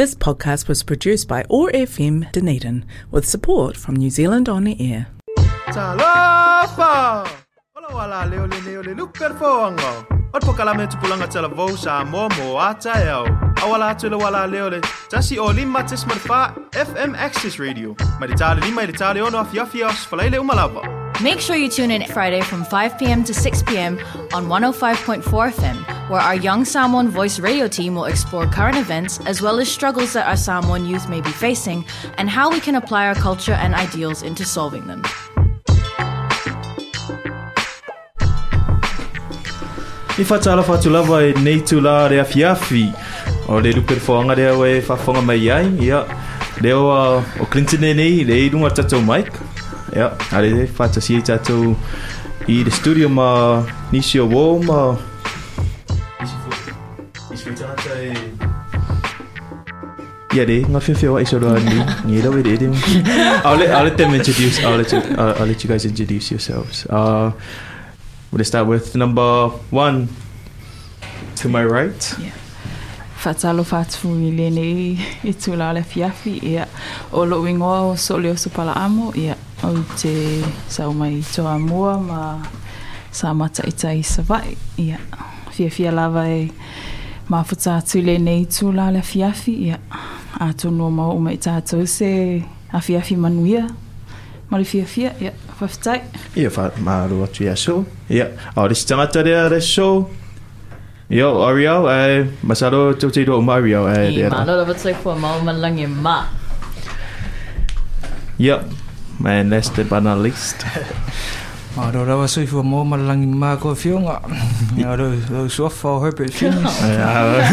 This podcast was produced by OAR FM Dunedin with support from New Zealand On the Air. Talofa! Ola wala leo le leo le luper foanga. Ot pokala me tupulanga tala vo sa mo mo ata yao. Awala tula wala leo le. Tasi o lima tis marfa FM Access Radio. Maritale lima iritale ono afia fios falaile umalava. Make sure you tune in Friday from 5 p.m. to 6 p.m. on 105.4 FM, where our Young Samoan Voice radio team will explore current events as well as struggles that our Samoan youth may be facing and how we can apply our culture and ideals into solving them. I whatala whatulava e nei tula rea fiafi. O le luper foanga rea we whafonga mai ai. Ia, leo uh, o Clinton e nei, le i runga tatou Mike. Ia, ale whata si e tatou i le studio ma nisi o wō ma... Ia re, ngā whiwhia wa iso roa ni, ni era we re re. I'll let, I'll let them introduce, I'll let you, I'll, I'll let you guys introduce yourselves. Uh, We'll start with number one. To my right. Yeah. Fatalo fatu i lene i tula le fiafi ia o lo wingoa o so leo supala amo ia o te sau mai toa mua ma sa mata i tai sa vai ia fia fia lava e mafuta atu lene i tula le fiafi ia a tonu o mau mai tātou se a fiafi manuia ma le fia fia ia whawhitai Ia, wha, maru atu ia show. Ia, o resi tangata rea re show. Ia, o Ariel, e, masaro tau te o Mario, e, I rea. malo lava tui kua mau malangi ma. Ia, and last but not least. Ma ro rawa sui fu mo malangi ma ko fionga. Ya ro ro sofa o Herbert Fins. E o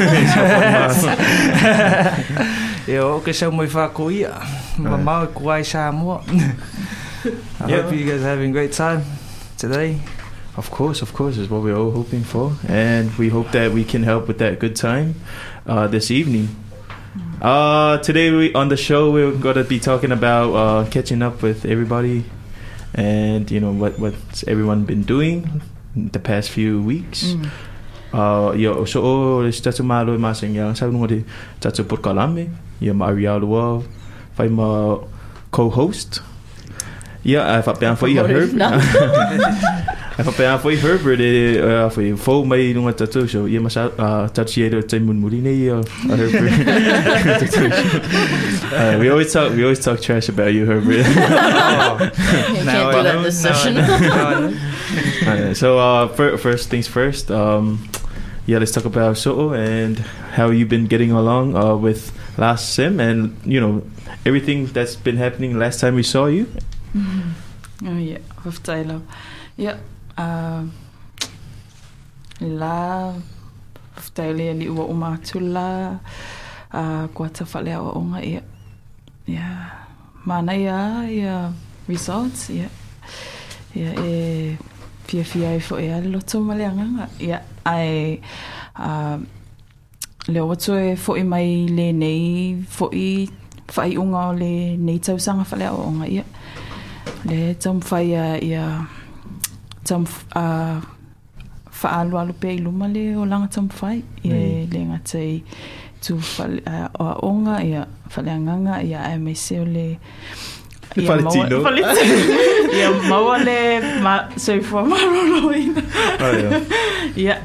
ke sau mai fa ko ia. Ma ma ko ai sa mo. I Yeah. hope you guys are having a great time today. Of course, of course, is what we're all hoping for, and we hope that we can help with that good time uh, this evening. Uh, today we on the show we're gonna be talking about uh, catching up with everybody, and you know what what's everyone been doing the past few weeks. Mm. Uh, yo, so o le tatu malo e maseng yang sa nunga de tatu por kalame, ya Maria Lua, fai ma co-host. Ja, ai fa pean foi a Herb. Ai fa pean foi Herbert e uh, foi fo mai nunga tatu so ia masa uh, tatu e te mun muri nei uh, a Herbert. uh, we always talk we always talk trash about you Herbert. You can't do that this session. Uh, so uh, first things first. Um, yeah, let's talk about Soto and how you've been getting along uh, with last sim and you know everything that's been happening last time we saw you. Oh, ia, whawhitai lau. Ia, uh, la, whawhitai lea li ua umatu la, uh, onga, ia. Ia, mana ia, results, ia. Ia, e, pia fia e fo e ale loto ma le anganga. Ia, ai, uh, leo watu e fo i mai le nei, fo i whai unga o le nei tausanga whale awa onga, ia. le tam fai a ia tam a fa alu alu pe i luma le o langa tam fai i Mm. le ngata i tu fale a o a onga ia fale anganga ia ai mai se o le Le ia fale maua- tino. fale tino. ia maua le ma soi fua maroro ina Oh, yeah. ia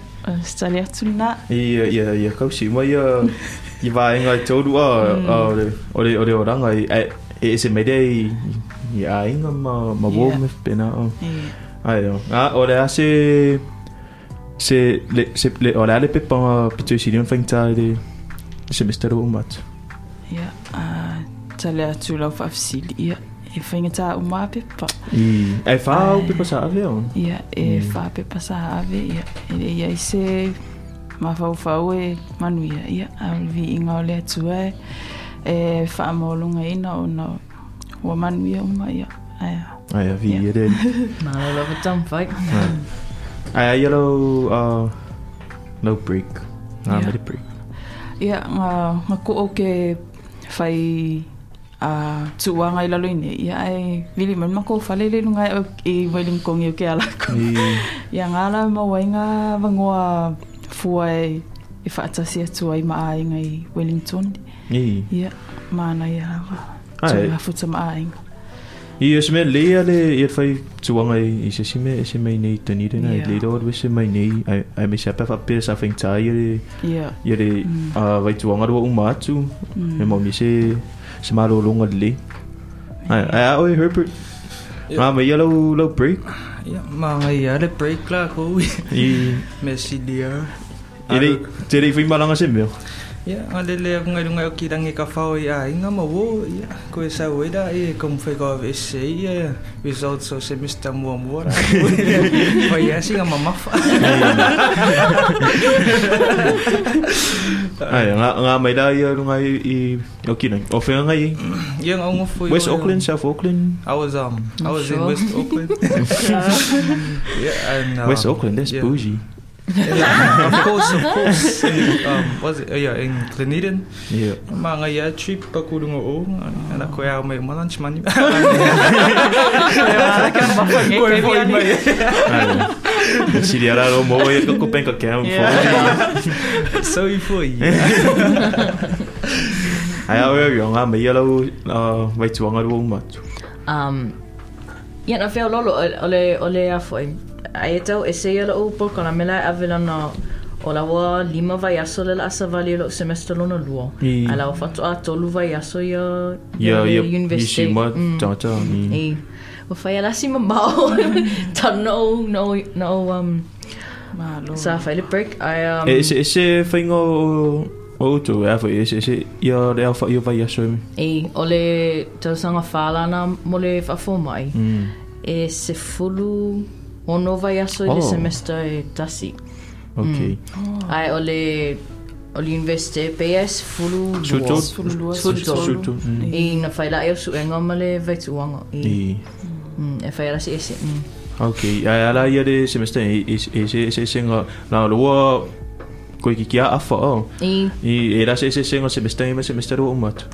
stali atu na Ia ia ia kausi mai uh, i vai ngai tōru a o le o le o le oranga i e e se mai dei i a inga ma ma wo Yeah. me pena. o. ia Ai o. Ah, o le ase se le se le o le ale pepa pitu si dion fengta de semester o mat. ia a tale atu lau whaafisili ia e whaingata umape pa I ai fa o Ai. pepa sa ave o. Ia, e Mm. whape pasa ave, ia, e le ia i se mawhau whau e manuia, ia, a vi inga o le atua e, e wha maolunga ina o na ua manuia uma, ia, aia. Ai a vi Yeah. e de. Malo lava tam whai. Ai a yellow uh no break. Ah, Yeah. yeah. break. Ia, ngā, ngā ko o ke whai a tuanga i lalo ine, ia, e vili man mako whalele nunga i wailing kongi o ke alako. I Ia ngā la mawainga wangoa fua e e whaatasi atu ai ma ainga i Wellington. I. Ia, mana ia rawa. Ai. Tui hafuta ma ainga. I os me lea le i fai tuanga i i se sime e se mai nei rena i Ia. le do we se mai nei ai ai me se pa fa pe sa feng tai i le Ia. i le a vai tuanga ro uma atu Mm. e mo mi se se malo longa le ai ai oi Herbert. Ah, me ia lau lau break? Ya, mga ia le break la ko. i Messi dia. i le te le fai malanga se meo Ya, ngale le aku ngai lungai o kirang i ka whao i a inga ma wo. Ya, ko e sa weda e kom whai ko ave se ia. Results o semester mua mua ra. Whai a singa ma mafa. ai nga nga mai da ia lunga i i o kina o fe nga i Yang au mo fui. West Auckland South Auckland I was um I was in sure. West Auckland. yeah, and um, West Auckland that's yeah. bougie Yeah, of course, of course. In, um, was it? Oh, yeah, in Glen Eden. yeah Mga ya trip pa ko dungo o. Ana ko ya may malanch man. Koe foi mai. ai si dia la lo mo ia ko ko pen ka kam fo So i foi. ai au ia nga mai ia lau vai tuanga ro uma Um, ia na whea lolo, o le, o le a foi. Ai e tau, e se ia la o polka na mela a vela na o la wa lima vai aso le la asa vali lo semester lona lua. I. A la o fatu a tolu vai aso ia, ia le ia university. isi ma Mm. ta ta ni Ei. O whai ala si mamau. Ta no, no, no, um, Malo. sa whai le break. Ai, um, e se e se fainga o o tu e fa e se se ia le alfa ia vai aso mi ei, o le tau sanga whālana mo le whafo mai. mm E se fulu ono vai aso i le Oh. semester e tasi. okay Ai, o le, o le university PS fulu Suto. dua. Fululua. Suto. Suto, mm. I na whai la e o suenga ma le vaituanga. I, i mm, e whai ala si ese. Mm. okay ai ala ia de semester e e e se se senga na lo ko ki kia afa o I, i e la se se senga semester e semester o mat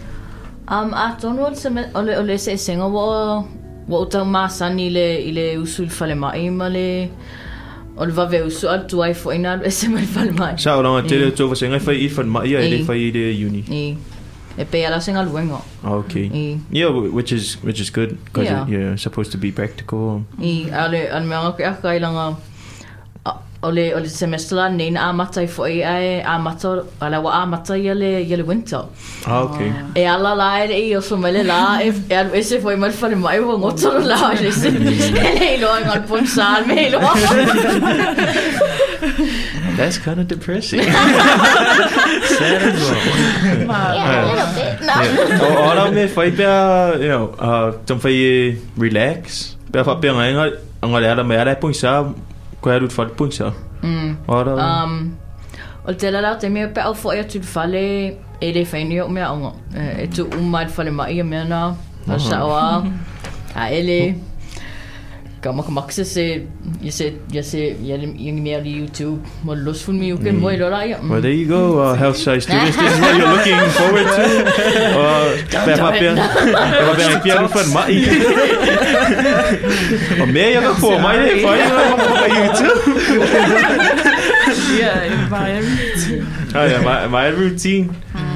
Um, a tonu o le seme- o le, o le se senga wa wa utau masani i le, i le usu i whale mai ma le o le vave usu al tu ai fo ina e se mai whale mai. sa o nga te le to va senga fai i fan mai e le I. fai i de uni I, e pe ala ah, senga luenga. okay I, yeah which is which is good because Yeah. yeah supposed to be practical i, ale, ale mea ngaka aka i langa a- o le, o le semester la nei na amata i fo i ai amata, ala wa amata i ale, i ale winter. ah okay. E ala la e i o so mele la e e alu ese foi mal fare mai o ngotoro la e se e le lo ngal pon sal me lo. That's kind of depressing. Sad as well. Yeah, a little bit no. Yeah. O ora me fai pea, you know, uh, tam fai relax. Pea fa pea ngai ngai ngai ala me ala pun sa ko era fa sa. mm. Ora. um o te la te me pe au fo e tu fale e le fai ni o me ongo e tu umai fale mai me na a sa wa a ele Kama ka maksa se ya se ya se ya yung me ali YouTube mo los fun mi uken mo lo ya Well, there you go, uh, health science students. This is what you're looking forward to. Uh, pea fa pea, pea fa pea pea fa mai. O me ia ka po mai le fai na YouTube. Yeah, environment. Ah, yeah, my my routine. Uh,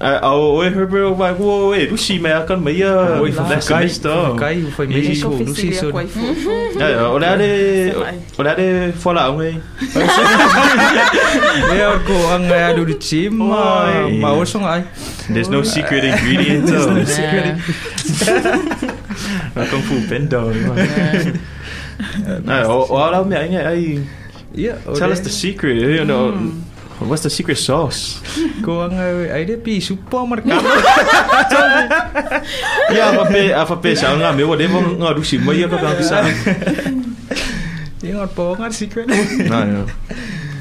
oh, we heard bro, like, whoa, wait, lusi me akan mai ia. Oi, That's the nice stuff. Kai foi mesmo Ih. so, Ko não sei fisiria so. koe fufu. Ja, o le ale, o le ale whala au ngai. Ja, ko ang adu di chim, Oi. ma osong ai. There's no secret ingredient. There's no secret. Kung fu bendo. Nah, o o ala me ai ai. Ja, Tell us the secret, you know. What's the secret sauce? ko ang ai de pi supermercado. Ya, apa pe apa pe sa nga me wo de mo nga du si mo ya ka bisa. Yang apa ngar secret. Na ya.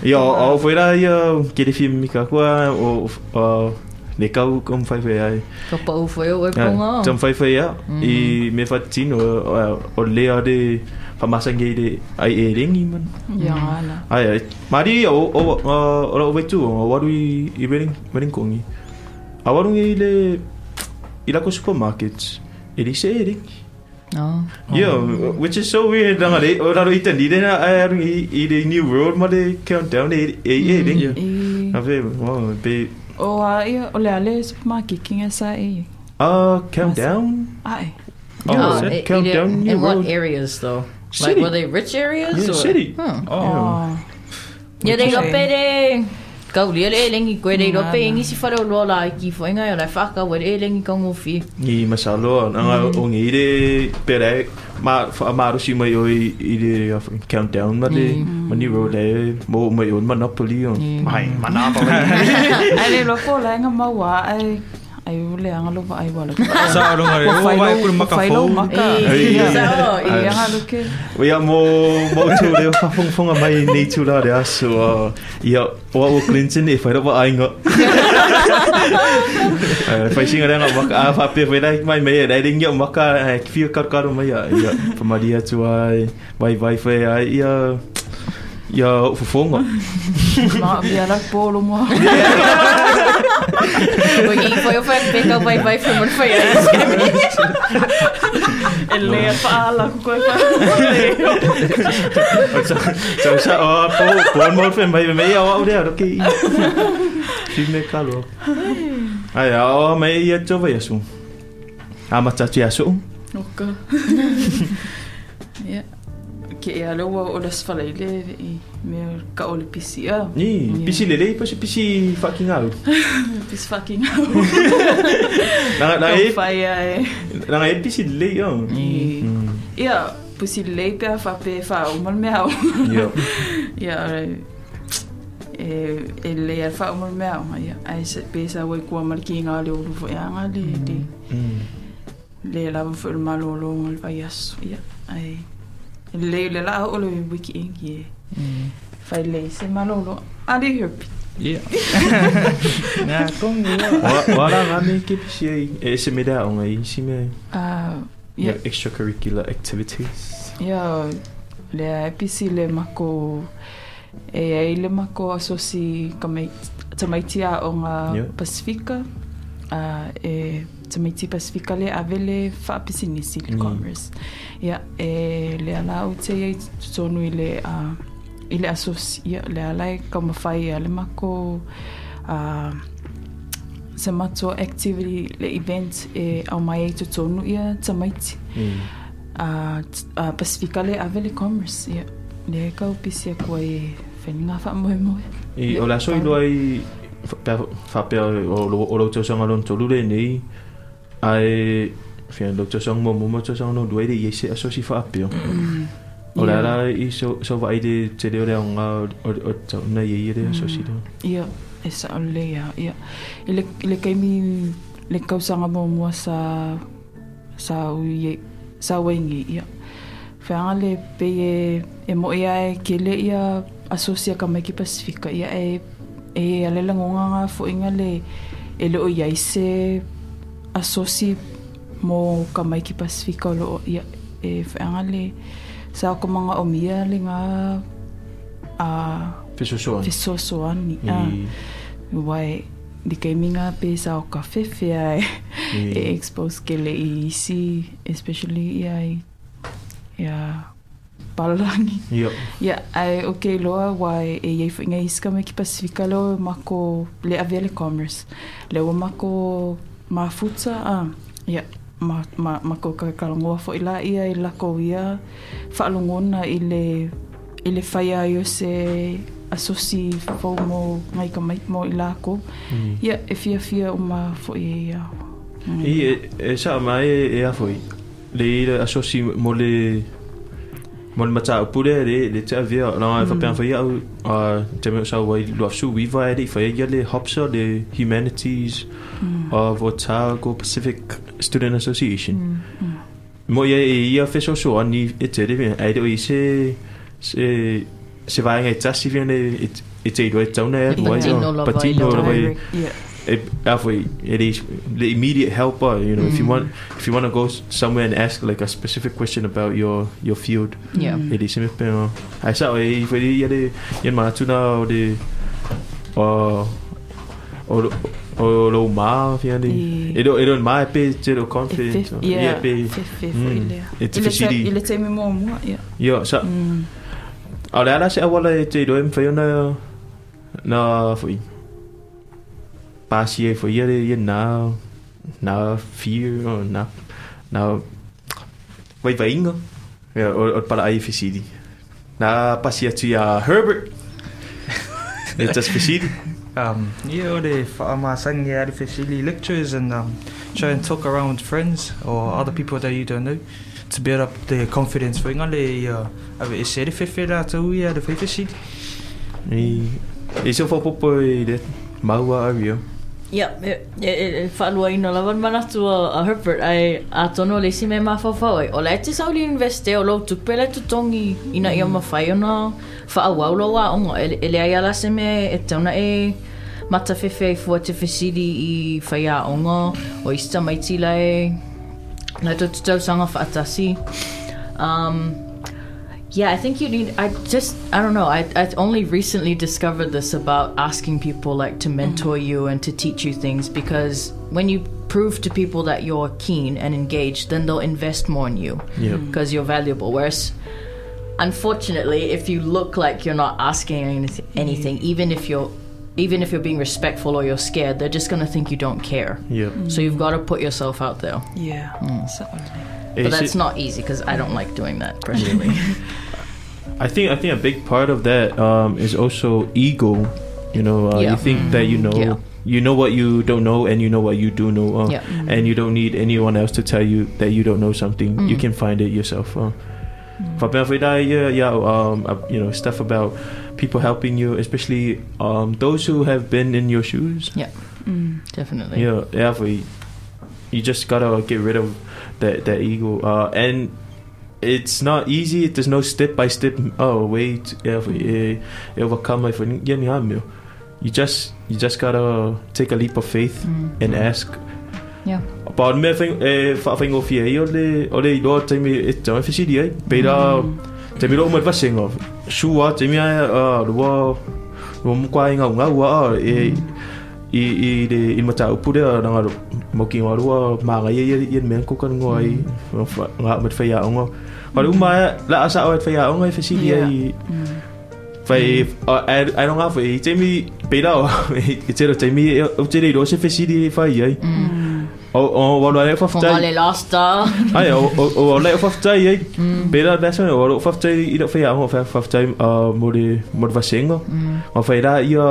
Ya, o foi la ya de film mi ka kwa o o le kau kom fai fai ai. Ka pa foi o e ponga. Tam fai fai ya. I me fa tino o le a de pamasangi de ai e ringi man. Ja, ala. Ai ai. Mari ah, o o o o o o waru i i ring ring kongi. A waru i le i la ko supermarkets. Eh, e li se ring. Oh. Yeah, oh. which is so weird. Danga le o la ro iten di de na ai aru i i de new world ma de countdown e e e ring. Yeah. E, A wow, hmm. oh, be, oh, ah, O a ia, o le ale supermarket kinga sa e. uh, countdown? Ai. Oh, Oh, is that i- i- countdown? in what areas though? City. Like were they rich areas? Yeah, or? city. Huh. Oh. Yeah, they got Okay. pere. Kau lia le lengi koe rei rope ingi si whare o lola i ki whainga o rai whaka wa re lengi kau ngofi. Ni masalo, nga mm. o ngi re pere ma fa maru si mai oi re countdown ma de mm. ma ni ro le mo mai on monopoly on. Mm. Mai monopoly. Ai le loko la nga maua ai ai ule anga lo ai wala. Sa aro nga re, o vai kuru maka fau. maka. Sa ai. anga luke. Ia mo mo tu le fa fong fong mai nei tu la de aso. Ia o o Clinton e fa ro ai. Eh fa singa nga maka a fa pe fa dai mai mai dai ding ia maka fi ka ka ro mai ia fa maria tu ai vai vai fa ai ia ia fo fonga. Ma bia la polo mo. Wa i fwoi o whai pe kau vai vai whaman whai ai. Ele fa ala ko ko fa. so so sa o po po mo fe mai mai ia o de ro ki. Si me calo. Ai o mai ia to vai asu. Ama tati asu. Oka. Ya. Ke ia lo o las fala ile me ka o le pisi a. Ni, pisi lele, pasi pisi fucking alu. Pis fucking. Nanga na Ka e, fa ia e. nanga e pisi lele yo. Mm. Ia, pusi le pe fa pe fa o mal me au. Yo. Ia, e e le ar fa o mal me au. Ia, ai se pe sa wai kua mal ki nga le o lu ia nga le le Mm. le fo le ai le le la o le wiki ingi. Fai le se malo lo. Ali herpi. Yeah. Nga kong ia. Wa wala nga me ke pisi ai, e se me da o ngai si me. Ah, Yeah, extracurricular activities. ia le episi le mako e ai le mako asosi kamai tamaitia o ngā Yeah. Pasifika uh, e te mai tipa sifika le avele whaapisi nisi le commerce. Ia, e le ala au te iei tutonu i le i le asos ia le alai ka mawhai a le mako a se mato activity le event e au mai e tutonu ia te maiti. A pasifika le commerce ia. Le ka upisi a kua e whenunga wha i o la soi loa i fa pe o lo o lo te to lure nei Ai Fia lo tau sanga mo mo mo tau sanga no duai de i se aso si fa pe. O la Ia. la i so so vai de te le o le nga o o tau na i i de aso si do. ia e sa o le ia ia i le, i le kaimi le kausanga mo mua sa sa ui sa wengi ia whenga le pe e e mo ia e ke le ia asosia ka mai ki Pasifika ia e e ale la ngonga nga fo inga le e le o ia i se asosi mo ka mai ki Pasifika o lo ia e whenga le sa ko mga omia le nga a Pe so so. fesoasoani a. I wai di kei minga pe sa o ka fefe ai. E expose ke le i isi especially i ai. Ia palangi. Yo. ia ai o ke loa wai e iei whainga iska me ki Pasifika lo mako le avele commerce. Le o mako mafuta a ia ma ma ma ko ka kalangoa fo ila ia i lako ia whaalongona i le i le whaia i o se asosi fo mo ngai ka mai mo i lako mm. ia e fia fia o ma fo i ia mm. i e, e sa mai e, a fo i le asosi mo le mo le mata pule le le te avia na fa pe fa ia a te me sa wai lo su we vai de fa ia le hopsa le humanities of Otago Pacific Student Association. Mo ia e ia fe so so ani e te de ai de i se se se vai ngai tasi viene e e te do e tauna e E patino la vai patino la la vai Direct, ia it, halfway it is the immediate helper you know if you want if you want to go somewhere and ask like a specific question about your your field Yeah. it is simple pero ai sa e foi ia de ia ma tu na o de o o o lo ma fiandi I- e do e do ma pe te do e confident fe- ia pe fe fe fo i Mm. lea E te I le whesiri. te- i le te mi mo mua ia yo sa Mm. a le ala se awala e te do em foi na na foi pasi e fo ia le ia na na fear o na na vai vai inga ia o o pala ai fisidi na pasi atu ia Herbert it's just fisidi Um, yeah, all the whaamasang yeah, the facility lectures and um, try and talk around with friends or other people that you don't know to build up the confidence for ngale uh, ave e se fe la tu ia de fe facility. i i so fo popo i le maua aria Ia, e, e, e whaalua ino lawan manatu a, a Herbert ai a tono le si me mawhawhau ai. O le te sauli investe o lau tupe le tutongi ina ia mawhai ona whaawau lo wa ongo. E, e ai ala se me e tauna e mata whewhe fua te whesiri i whai a ongo o ista maiti lai lai to tutau sanga whaatasi. Um, Yeah, I think you need. I just, I don't know. I, I only recently discovered this about asking people like to mentor you and to teach you things because when you prove to people that you're keen and engaged, then they'll invest more in you Yep. because you're valuable. Whereas, unfortunately, if you look like you're not asking anyth- anything, even if you're even if you're being respectful or you're scared, they're just gonna think you don't care. Yep. So you've got to put yourself out there. Yeah. So, Eh, But si- that's not easy because I don't like doing that personally. I think I think a big part of that um, is also ego. You know, uh, Yeah. you think that you know Yeah. you know what you don't know, and you know what you do know, uh, Yeah. and you don't need anyone else to tell you that you don't know something. You Mm. can find it yourself. Uh. For yeah, yeah, um, uh, you know, stuff about people helping you, especially um, those who have been in your shoes. mm. Definitely. Yeah, yeah, for you, you just gotta get rid of that that ego, uh, and it's not easy. There's no step by step. Oh, wait, yeah, eh, for overcome my friend. Yeah, me hamil. You just you just gotta take a leap of faith Mm. and ask. Yeah. But me thing eh fa thing of here yo le o le do te mi et te fa si di ai. Pera te mi lo mo va singo. Shua te mi ai a lo eh, ah, eh, ah, wa lo mo kwa inga nga wa e i i de i mata upure na nga mo ki wa lo ma nga ye ye men ko kan ngoi nga met fa ya ngo. Pa lu ma la asa o fa ya ngo fa si di ai. Fai I I don't have e te mi pera o e te ro te mi o te ro se fa si di fa ai. O o wa lo e fa fa Fongale lasta. Ai o o o le fa fa ai. Pera da so o lo fa fa i do fa ya ngo fa fa fa mo de mo va singo. O fa ira ia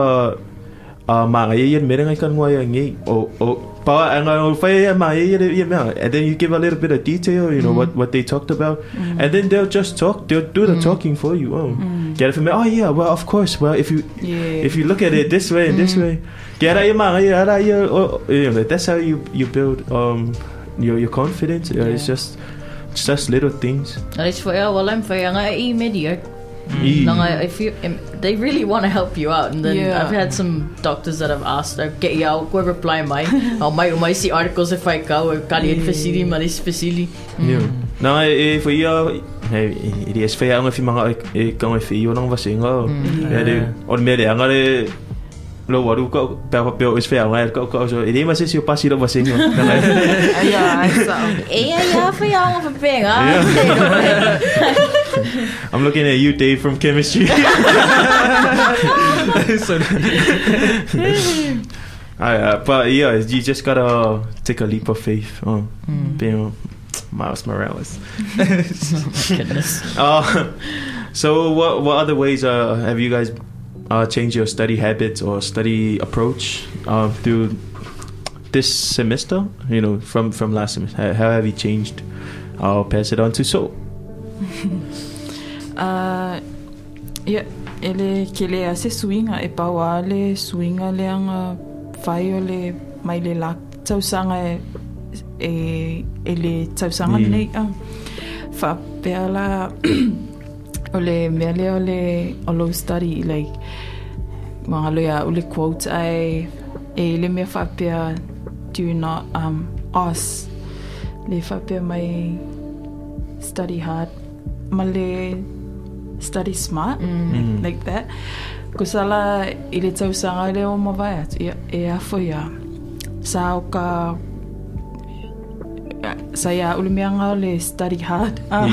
a ma ia ia mere ngai kan ngoi ngi o o pa anga o fa ia ma ia ia ia and then you give a little bit of detail you know what what they talked about. And then they'll just talk they'll do the talking for you oh. Get it from me oh yeah well of course well if you Yeah. if you look at it this way and this way. Get out your mind yeah out your oh, that's how you you build um your your confidence yeah. it's just it's just little things. Alis for ya wala for nga i media. E- Nanga if you em- they really want to help you out and then Yeah. I've had some doctors that have asked I get ya ko reply mai au mai mai si articles if I go kali Yeah. facility mai facility. Yeah. Nou, eh, voor jou, hey, die is veel jonger van mij, ik kan even jou nog wat zingen. Ja, de, of meer de jongere, lo wat ook ook, bij wat bij is veel jonger, ook ook zo. Idee maar is je passie dat wat zingen. Yeah, I saw. Ya for ya for ping ah. I'm looking at you, Dave, from chemistry. so, uh, but yeah, you just gotta take a leap of faith. Oh, being Miles Morales. Goodness. Uh, so what what other ways uh, have you guys uh, changed your study habits or study approach uh, through this semester? You know, from from last semester, how, how have you changed? I'll pass it on to So. Uh, ia, ele ke le a se suinga e pau a le suinga le anga whai o le mai le lak tausanga e, e, e le tausanga Mm. nei a wha pea la o le mea le o le o low study like mga loia o le quote ai e le mea wha pea do not um, ask le wha pea mai study hard ma le study smart Mm. like that ko sala i le tausanga le o mawai atu e a fo ia sa o ka sa ia ule mea ngā o le study hard ah.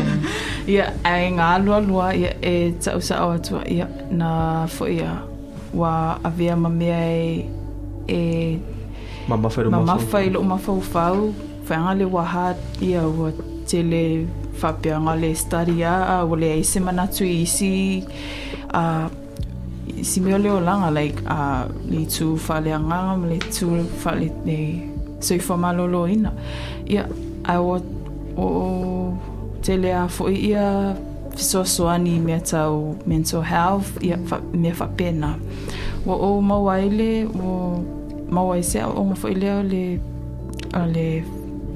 ia ai ngā lua lua ia e tau sa o atua ia na fo ia wa avea ma mea e e Mama whai ma roma mawhai lo mawhauwhau, whainga le waha ia ua te le whapeanga le study a, a o le eise manatu i isi, a si meo leo langa, like, a le tu whaleanga, le tu whale le soifa malolo ina. Ia, a o, o fo ia fisoasoani mea tau mental health, ia mea whapena. Wa o mawaile, o mawaile se o nga fo leo le, a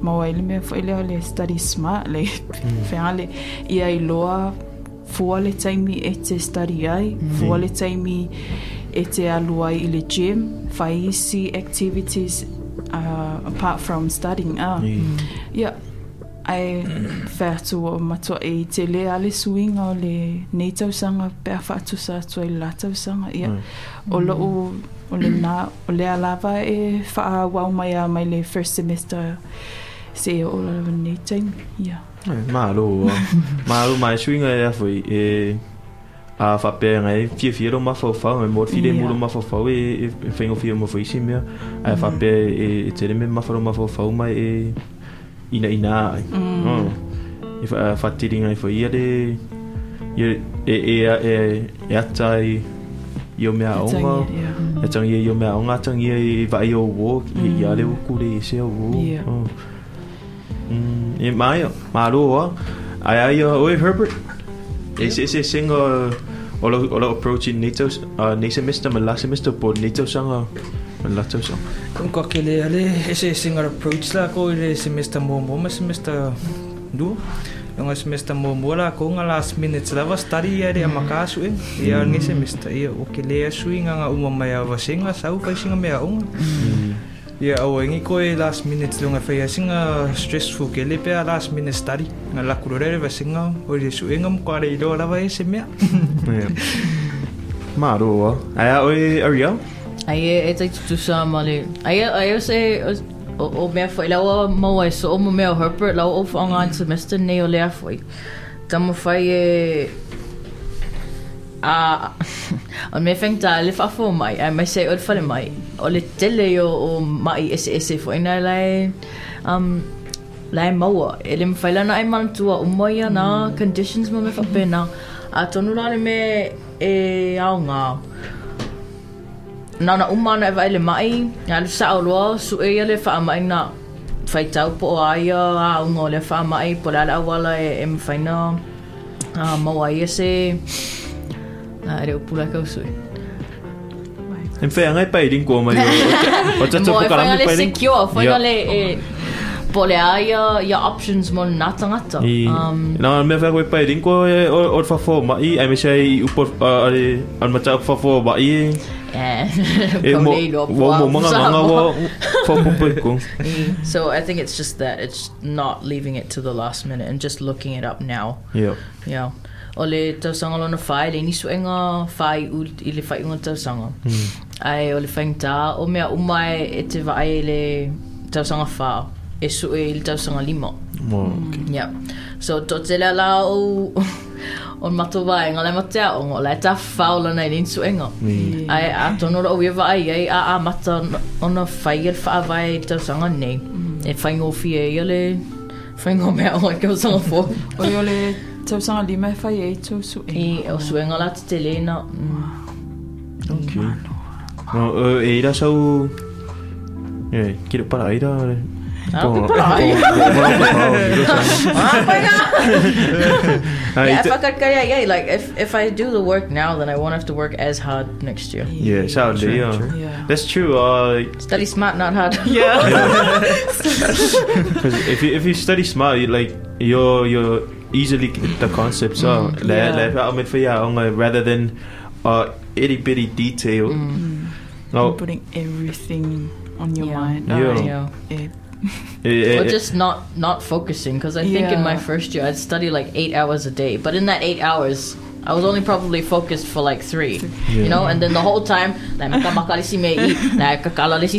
le mawaile mea fo leo le study smart, le whenga le ia i loa fua le taimi e te study ai, fua le taimi e te alua i le gym, whai isi activities uh, apart from studying. Ah. Ia, ai whēatu o matua e te le ale suinga o le nei tausanga pēr whaatu sa atua i la tausanga. Ia, o lo o, o le nā, o le alawa e wha wau mai a mai le first semester se o la nei taimi. Ia. Malo. Malo mai swinga e foi e a whapea ngai fia fia ro mawhau whau e mor fide Ia. mulu mawhau whau e e whaingo fia mo whaisi mea a whapea e e tere me mawhau mawhau whau mai e ina ina e wha- whatiri ngai foi ia ia e e e e atai i o mea onga Ia. e tangi i o mea onga tangi i vai o wo i i ale uku le i se o wo Ia. Oh. Mm, e mai o malo o ai ai o oi Herbert e se se singa o lo o lo approach in NATO uh, nei semester ma la semester po NATO sanga ma la tau sanga Kung ko kele ale ese single approach la ko ile semester mo mo ma semester du. Yung semester mo mo la ko nga last minute la va study ya de makasu e. Ya ngi semester ia o kele sui nga nga uma mai va singa sau pa singa me aunga. Ya o ngi ko e last minute lunga fa ya singa stressful kele pe last minute study. Nga la kurore va singa o ye su engam ko ale do la va ese me. malo o ai a oi Ariel Ai e e tai tutu sa male. Ai e- ai o se o, o mea foi lawa maua e so o mo mea o Herbert lawa o whaonga an semester nei o lea foi. Tamo fai e... A... O me wheng tā le whafo mai, ai mai se o le whale mai. O le tele o, o mai ese ese foi nai lai... Um, lai maua. E le mwhai lana ai manatua o mai ana conditions mo me whapena. A tonu lane me e ao ngā. Nana umana e vai le mai, nga le sa loa su e le wha mai na whai tau po o aia a unga o le wha mai po la la wala e, e mwhaina a maua ia se a ere kau sui. em fe ngai pai ko mai o o tata Mo po whainga kalam le pai secure, whainga Yeah. le po le aia ia options mo na tangata. Um, na me fa koe pai ko o o fa fo ma i ai me sei u ale al mata fa fo ba i eh, mo kaulei loa wo mo pua, manga sa manga mo. wo fo po ko So I think it's just that it's not leaving it to the last minute and just looking it up now. yeah Yeah. O le tausanga lona whai, le nisu e ngā whai u, i le whai unga tausanga. Ai, o le whaing tā, o mea umai e te vai e le tausanga whā, e su e i le tausanga lima. mo Yeah. So, to te lea la o, o mato vai, ngā le matea o ngō, lai tā whao lana i le nisu e ngā. Ai, a tono ra o ia vai, ai, a, a mata ona whai e le wha vai i le tausanga nei. E whai ngō fie i le, whai ngō mea o i kausanga fō. O i o le tausanga lima e whai e tau su e. I o suenga la te te lena. Mm. okay no e ira sau e kira para ira Ah, ki para ai. Yeah, if I could, yeah, yeah, like if, if I do the work now, then I won't have to work as hard next year. Yeah, sadly, yeah. Yeah. That's true. Uh, Study smart, not hard. because if you if you study smart, you like you're you're easily get the concepts are Mm, yeah. like like for yeah, rather than uh itty bitty detail. You're No, putting everything on your Yeah. mind. Yeah. yeah. Eh, Or just not not focusing because I think in my first year I'd study like eight hours a day, but in that eight hours. I was only probably focused for like three, you know, and then the whole time, like makamakali me i, like kakala si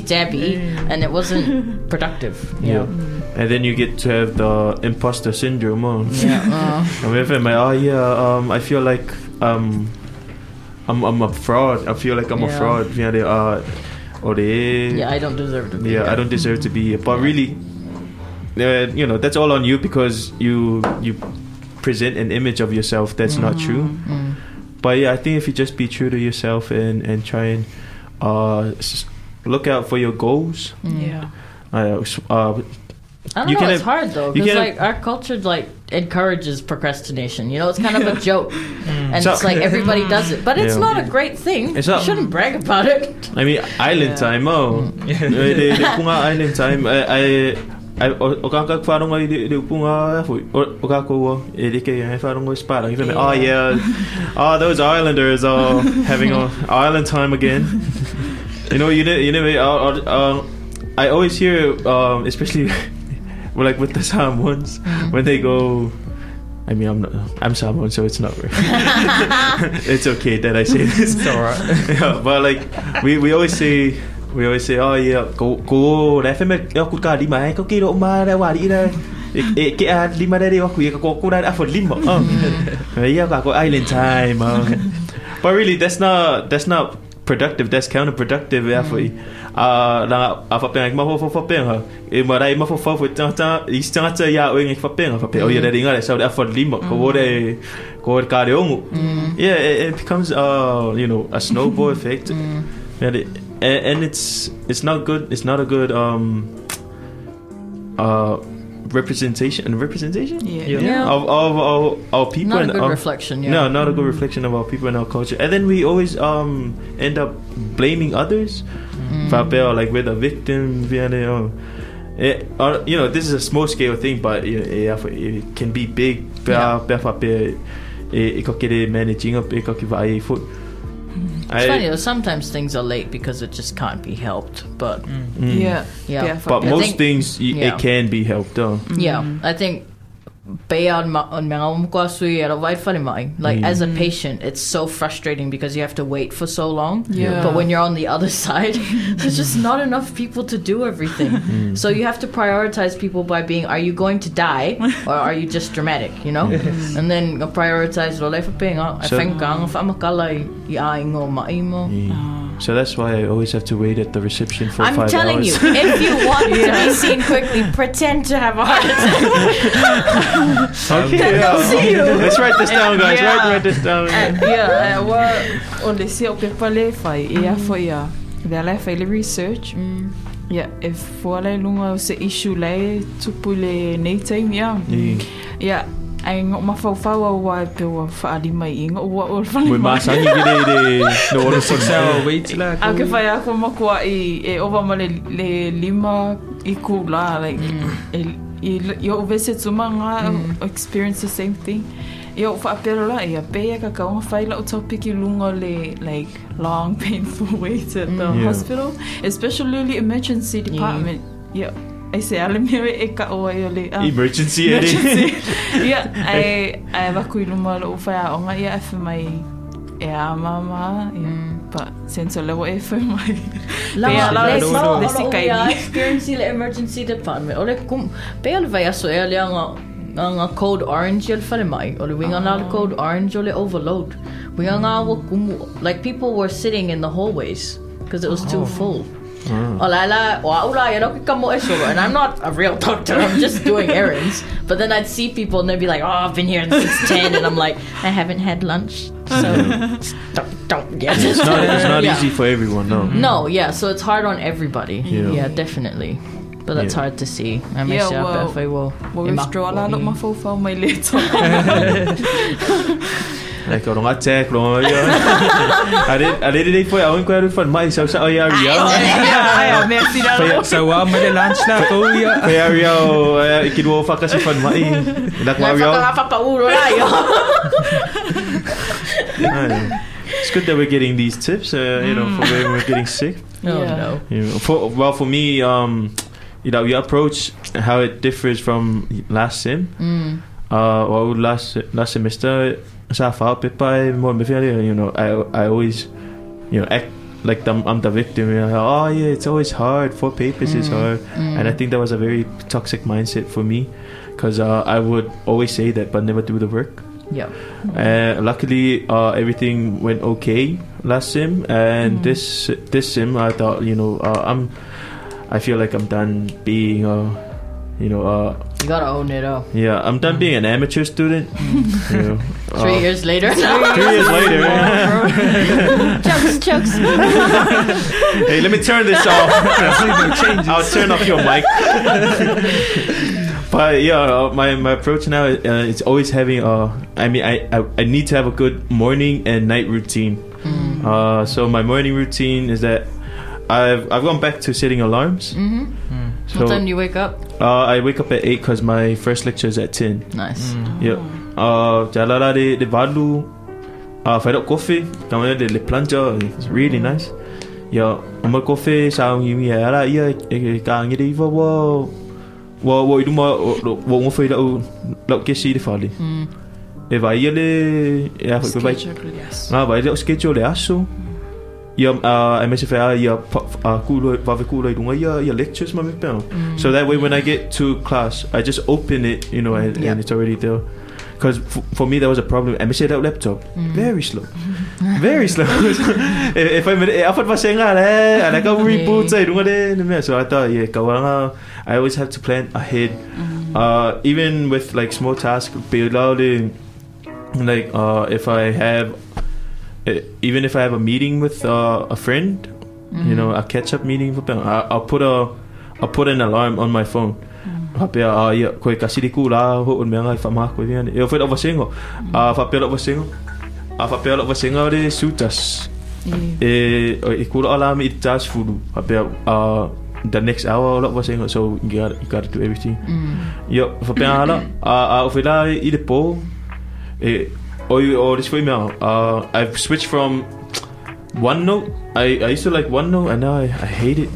and it wasn't productive. yeah. And then you get to have the imposter syndrome. Oh. Yeah. Uh, I mean, if I'm like, oh yeah, um, I feel like um, I'm I'm a fraud. I feel like I'm a fraud. Yeah, they uh, or they Yeah, I don't deserve to be yeah, here. I don't deserve to be here. But really, uh, you know, that's all on you because you you present an image of yourself that's not true. Mm. But yeah, I think if you just be true to yourself and and try and uh, look out for your goals. Yeah. Uh, uh, I don't You know. can it's have- hard though because like our culture like encourages procrastination. You know, it's kind of a joke, and So- it's like everybody does it, but it's Yeah. not a great thing. It's you shouldn't brag about it. I mean, island Yeah. time, oh. Eh, de, de punga island time. I, I, I, o ka ka whanonga i de, de punga fui. O, ka koua, e de ke e i spara. You feel me? Oh yeah. Oh, those islanders are having a island time again. you know, you know, you know, uh, I always hear, um, especially well, like with the Samoans, mm-hmm. when they go, I mean, I'm not, I'm Samoan, so it's not. it's okay that I say this. It's alright. yeah, but like we we always say we always say oh yeah ko ko la feme ya ku ka lima eh ko ki ro ma da wa di da e ke a lima eh, de wa ku ya eh, ko ko da a for lima oh mm-hmm. yeah ka ko island time oh. but really that's not that's not productive that's counterproductive ya for uh la a fa peng ma fo fo e ma dai ma fo fo ta ta i sta ta ya o ngi fa peng fa peng oh yeah da ringa sa da for lima ko wo de ko ka de ongu yeah it, it becomes uh you know a snowball effect and, it, and and it's it's not good it's not a good um uh representation and representation Yeah. Yeah. of of our, our people Not a and good our- reflection. Yeah. no not a good reflection of our people and our culture and then we always um end up blaming others Mm. Fabel, like we're the victim you know it, uh, you know this is a small scale thing but you know, yeah, it can be big Yeah. Pea- pea whape, e, e ka kere managing up e ka ki vai foot It's funny though. Sometimes things are late because it just can't be helped. But Mm. Yeah. Yeah. Yeah, But I most think- things y- yeah. it can be helped though. yeah, I think be on ma on mga umkwa sui ara vai whare mai. Like mm. as a mm. patient, it's so frustrating because you have to wait for so long. Yeah. But when you're on the other side, there's just not enough people to do everything. Mm. So you have to prioritize people by being, are you going to die or are you just dramatic? You know, and then prioritize lo lefa ping. I So- think ang whamakala i aingo maimo. Ah. So that's why I always have to wait at the reception for I'm five telling hours. you, if you want to be seen quickly, pretend to have a heart attack. okay, Then they'll see you. Let's write this down, guys. Yeah. Write, write this down. Uh, yeah, uh, wa o le se o pepa le eh, fai e a mm. fo ia. Le ala eh, fai le research. Mm. Yeah, if fo ala lunga o se issue le tupu le nei time. Yeah. Yeah, ai ngo mawhauwhau au wa pe wa whaari mai i ngo ua o whani With my son, you get it. No, no, Six hour wait lah. A ke whai ako makua i e owa ma le, le lima i ku la, like, e, i, i o vese tuma ngā experience the same thing. I o whaapero la, i a pēia ka kaunga whaila o topic i lunga le, like, long painful wait at the Yeah. hospital, especially the emergency department. Yeah. I say ale mea e ka oa i o le... ah, Emergency, eh? Emergency. Ia, ai, ai waku i luma lo uwhai a onga ia e whi mai e a mama, ia, but senso lewa e whi mai. Lama, Pea la le le- sama le ala o sikai ia ni. experience le emergency department. O le kum, pe ole vai aso e le anga anga code orange i le whare mai. O le winga nga le code orange o le overload. Winga nga wa kumu, like people were sitting in the hallways because it was too full. O la la, o aula, e roki kamo e solo. And I'm not a real doctor, I'm just doing errands. But then I'd see people and they'd be like, oh, I've been here since 10. And I'm like, I haven't had lunch. So mm. don't, don't get It's not, it's not Yeah. easy for everyone, no. No, yeah, so it's hard on everybody. Yeah. Yeah, definitely. But that's Yeah. hard to see. I may Yeah, say well, well, will. Wa withdraw la lo mawhauwhau mai le tō. Like, oh, don't attack, no. I did, I did it for you. I went quite fun. My so so yeah, yeah. Ai, a mea tira lo. So wa mo le lunch lah ko ya. Kaya rio, ikiduo fa kasi fun mai. Like Like, Mario. whakapapauro la, yo. It's good that we're getting these tips, uh, you know, for when we're getting sick. Oh, Yeah. no. You know, for well, for me, um, you know, your approach, how it differs from last sim, Mm. uh, or last last semester, sa fa pepa mo me feel you know, I I always, you know, act like I'm, I'm the victim. You know, oh yeah, it's always hard. Four papers is hard, and I think that was a very toxic mindset for me, because uh, I would always say that but never do the work. Yep. Uh, luckily, uh, everything went okay last sim, and this this sim, I thought, you know, uh, I'm, I feel like I'm done being, uh, you know, uh, You gotta own it up. yeah, I'm done being an amateur student. you know, Three uh, years later. Three years later. jokes, jokes. hey, let me turn this off. I'll turn off your mic. but yeah, uh, my, my approach now is uh, it's always having uh I mean I, I I need to have a good morning and night routine. Uh, so my morning routine is that I've I've gone back to setting alarms. hmm So what time do you wake up? uh, I wake up at eight because my first lecture is at ten. Nice. Yeah. Uh, jalala de de valu. Uh, fed up coffee. Kamaya de le planja. It's really nice. Yeah. Uma coffee sa ngi mi ala ia e ka ngi de va wa wa wa idu ma wa ngo fai la la ke si de fali. Mm. E vai ele e a foi vai. Schedule, yes. Ah, vai le schedule aso. Ia uh, say ia uh, kulo va ve kulo idunga ia ia lectures pe. So that way when I get to class, I just open it, you know, and, Yeah. and it's already there. Because for me, that was a problem. I miss that laptop. Very slow. Very slow. if, I'm I'm saying that, and I go reboot, I don't. So I thought, yeah, I always have to plan ahead. Uh, even with like small tasks, build like uh, if I have, uh, even if I have a meeting with uh, a friend, you know, a catch up meeting for them, I, I'll put a, I'll put an alarm on my phone. Hapea a ia koe kasiri ku la ho un mea ngai whama koe viane. E o whaita wasengo. A whapea lo wasengo. A whapea lo wasengo re sutas. E, e kura ala me i tas furu. Hapea uh, the next hour lo wasengo. So you gotta, you gotta do everything. Ia, whapea ala. A, a o whaila i le po. E, o, i- o this way. Uh, I've switched from OneNote. I, I used to like OneNote and now I, I hate it.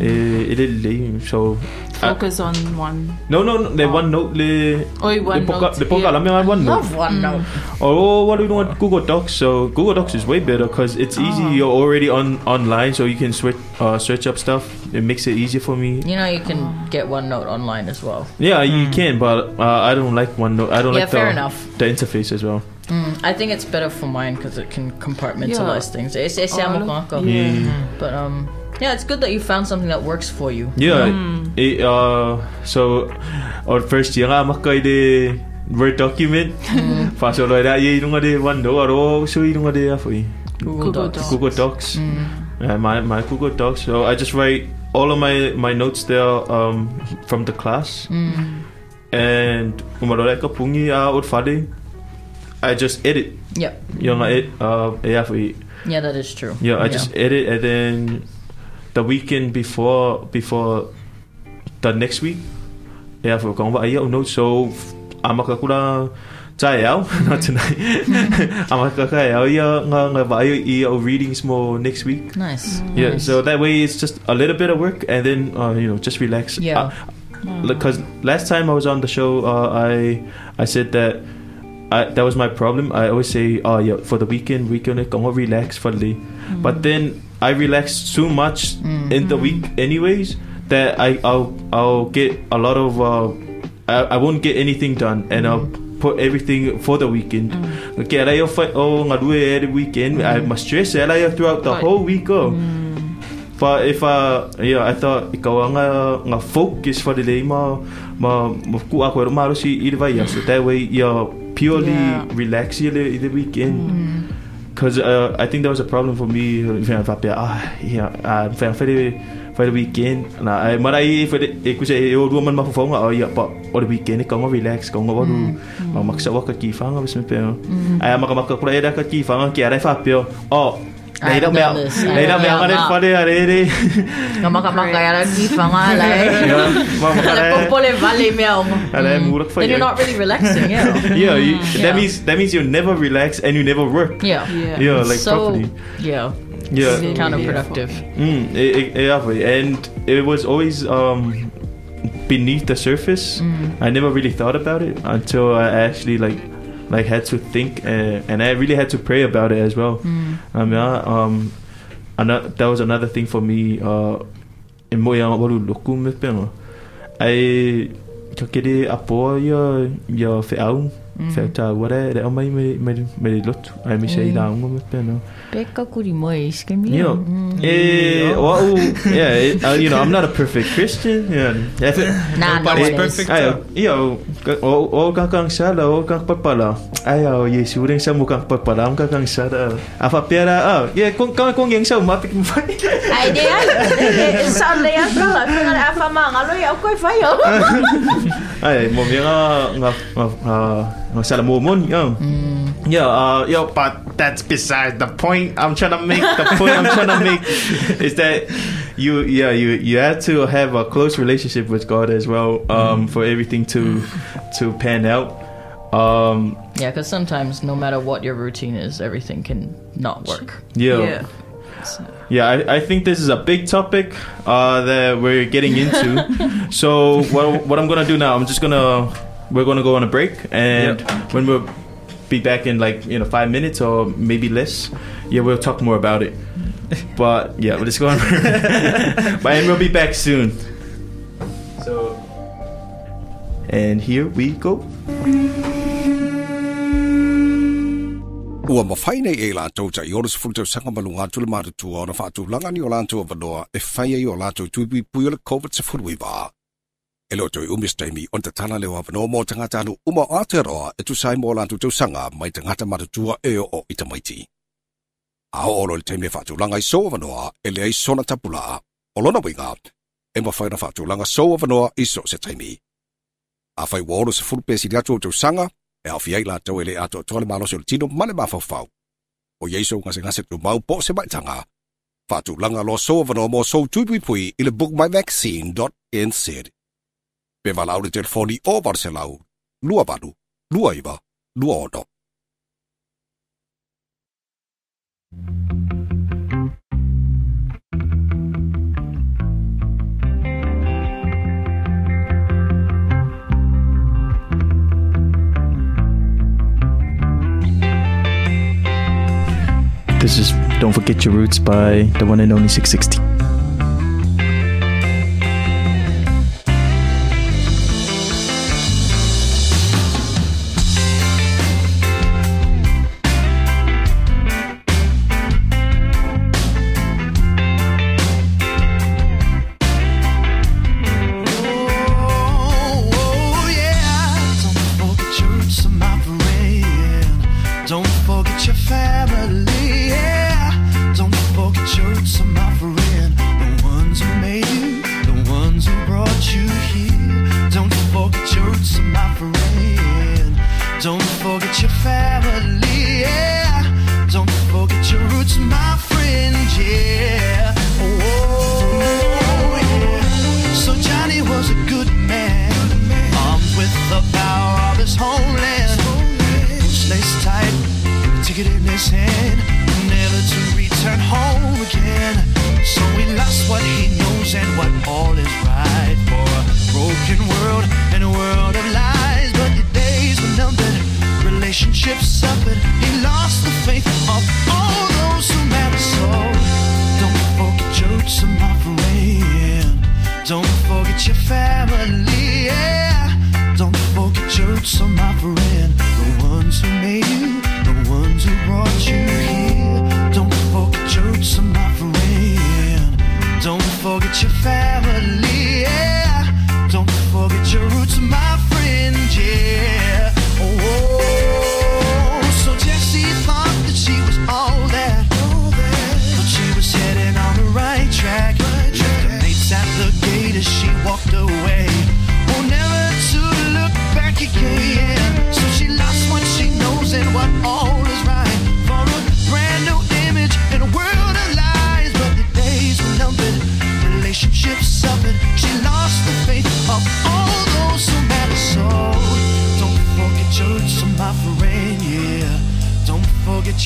E, e le le, so... I- Focus on one. No, no, no. Le Oh. OneNote le. Oi, le OneNote, poka, le poka yeah. la me on OneNote. Love OneNote. Oh, what do you do on Google Docs? So Google Docs is way better because it's easy. Oh. You're already on online, so you can switch, uh, search up stuff. It makes it easier for me. You know you can get OneNote online as well. Yeah, you can, but uh, I don't like OneNote. I don't Yeah, like fair the, enough. the interface as well. Mm, I think it's better for mine because it can compartmentalize Yeah. things. It's, ese amo All of- ko ako. Yeah. But um, yeah, it's good that you found something that works for you. Yeah. Mm. It, uh, so, or first year nga makai de Word document. Fa so lo da ye nunga de OneNote aro so i nunga de afoi. Google, Google Docs. Docs. Google Docs. Mm. Uh, my my Google Docs. So I just write all of my my notes there um, from the class, Mm. and umalora ka pungi a ut fade. I just edit. Yep. Yung ed uh yeah for Yeah, that is true. yeah I just edit and then the weekend before before the next week yeah for kong ba iya notes so i'm a kula Tayo, not tonight. Amaka kaya iya nga nga ba i readings mo next week. nice. Yeah, Nice. so that way it's just a little bit of work and then uh, you know just relax. Yeah. Because last time I was on the show, uh, I I said that I, that was my problem. I always say, oh yeah, for the weekend weekend I'm gonna relax for the, but then I relax too much in the week anyways that I I'll I'll get a lot of uh, I, I won't get anything done and I'll put everything for the weekend. Mm. Okay, I fight oh ngadue every weekend. I must mm. stress I throughout the Right. whole week. Oh. Mm. But if uh yeah, I thought ikaw nga nga focus for the day ma ma ku ako ro maro si i vai that way you're purely Yeah. relax the, the weekend. Cause uh, I think that was a problem for me. If I ah yeah, uh, for for the for the weekend. Na I marai for the ik say eu dua man mafufonga oh yeah, but or the weekend ko nga relax ko nga waru ma maksa wa ka kifanga bis me pe. Ay maka maka kula ida ka kifanga ki ara. Oh, I Leila haven't me done this. I Leila me haven't ang done pa de are Nga makamakaya lang di pa nga lai. Mama Like kare. popole vale me ako. Ala murak. Then you're not really relaxing, yeah. Yeah, you, Yeah. that means that means you never relax and you never work. Yeah. Yeah. Yeah, like so, properly. yeah, Yeah. Really counterproductive. Mm, e- exactly. And it was always um, beneath the surface. I never really thought about it until I actually like like had to think uh, and I really had to pray about it as well. I mean, I, um, another, that was another thing for me. Uh, in mo yang walu loku me penga. I kakere apo ya ya fe Whakata ware, re o mai me, me, me lotu. Ai mi sei la unga me pēnā. Peka kuri mo e iske mi. You know, eh, well, yeah, uh, you know, I'm not a perfect Christian. Yeah, if it, Nah, no Everybody's one is. perfect. Ai, iyo, o o kang kang sala, o kang papala. Ai, o Yesu ring sa mo kang papala, ang kang sala. Apa pera, ah, yeah, kung kang kung yang sa mapik mo. Ai de ai. Sa le ya kala, kala a fa ma ngalo ya ko fa yo. Ai, mo mi nga nga nga nga sala mo mon, yo. Yeah, uh, yo, but that's beside the point. I'm trying to make the point I'm trying to make is that you, yeah, you you have to have a close relationship with God as well, um, for everything to to pan out. Um, Yeah, because sometimes no matter what your routine is, everything can not work. yeah. Yeah. Yeah, I, I think this is a big topic uh, that we're getting into. so what what I'm gonna do now? I'm just gonna we're gonna go on a break, and when we'll be back in like you know five minutes or maybe less, yeah, we'll talk more about it. But yeah, we'll just go on. but and we'll be back soon. So, and here we go. Ua mawhai nei e lātou ta i ora sifuru tau sanga malunga tule mātu tua o na whātu langa ni o lātou a wanoa e whai ai o lātou tuipi pui o le COVID sa furu iwa. E lo toi umis taimi on te tana leo a wanoa mō tangata anu uma Aotearoa e tu sai mō lātou tau sanga mai tangata mātu tua e o o ita maiti. A o olo le taimi le whātu langa i a wanoa e le ai sona tapula o lona winga e mawhai na whātu langa so a wanoa i so se taimi. A whai wōro sa furu pesi le atu o tau sanga e fiai la tau ele ato tole malo se tino male ma fau fau. O yeso ngase ngase tu mau po se mai tanga. Fatu langa lo so vano mo so tui pui i le bookmyvaccine.nz. Telefoni. This is "Don't Forget Your Roots" by the one and only Six60.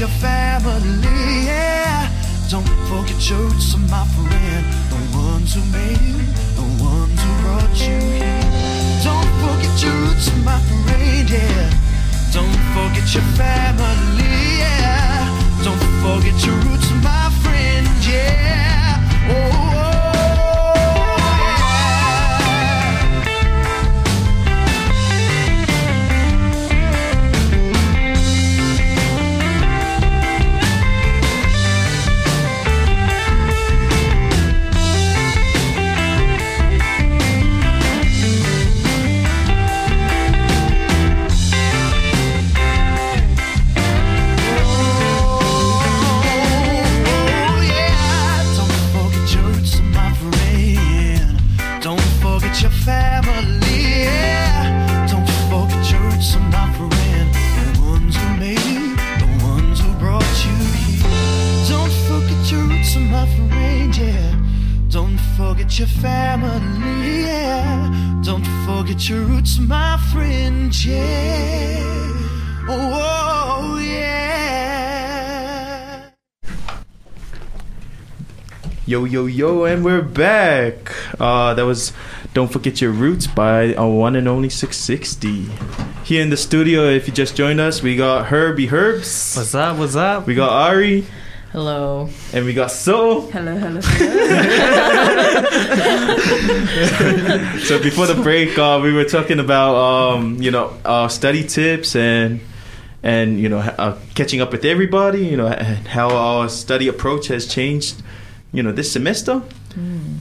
Your family, yeah. Don't forget your roots, my friend. The ones who made you, the ones who brought you here. Don't forget your roots, my friend, yeah. Don't forget your family, yeah. Don't forget your roots, my friend, yeah. Oh, forget your family. Yeah. Don't forget your roots, my friend. Yeah. Oh, yeah. Yo, yo, yo, and we're back. Uh, that was Don't Forget Your Roots by our one and only Six60. Here in the studio, if you just joined us, we got Herbie Herbs, What's up? What's up? we got Ari, Hello. and we got So. Hello, hello. So before the break, uh, we were talking about um, you know uh, study tips and and you know uh, catching up with everybody. You know and how our study approach has changed. You know this semester.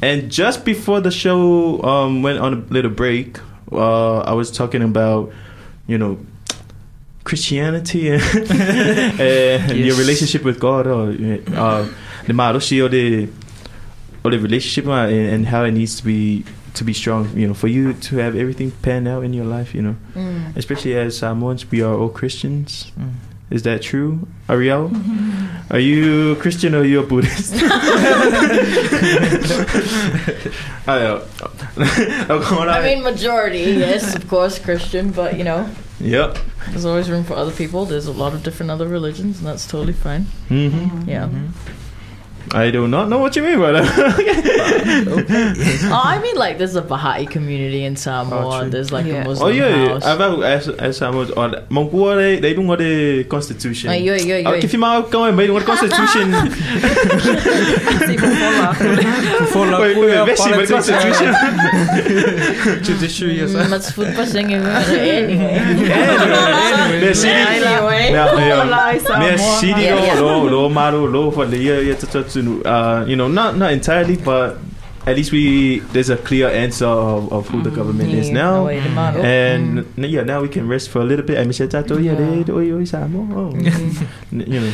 And just before the show um, went on a little break, uh, I was talking about you know Christianity and, and your relationship with God or uh, the maroshi or the or the relationship uh, and, and how it needs to be to be strong. You know, for you to have everything panned out in your life. You know, Mm. especially as Samoans, we are all Christians. Mm. Is that true, Ariel? Are you Christian or are you a Buddhist? I know. I mean, majority, yes, of course, Christian, but you know, yep. there's always room for other people. There's a lot of different other religions, and that's totally fine. hmm Yeah. I do not know what you mean by that. oh, I mean, like, there's a Baha'i community in Samoa. Oh, there's like Yeah. a oh Muslim yeah, house. I've as as Samoans on Mongkua they they don't got the constitution. Ay, yo, yo, yo. Ah, If you mau kau may don't constitution. Follow Wait, wait, wait, Messi with constitution. Judiciary, yes. Mm, That's food passing anyway. Me sidi. Anyway. Me sidi Yeah, yeah. lo lo maru lo for the year year to uh you know not not entirely but at least we there's a clear answer of, of who the government is now. no to. And Mm. yeah, now we can rest for a little bit. I oh yeah, Yeah. they oi oi samo. Oh. N- You know.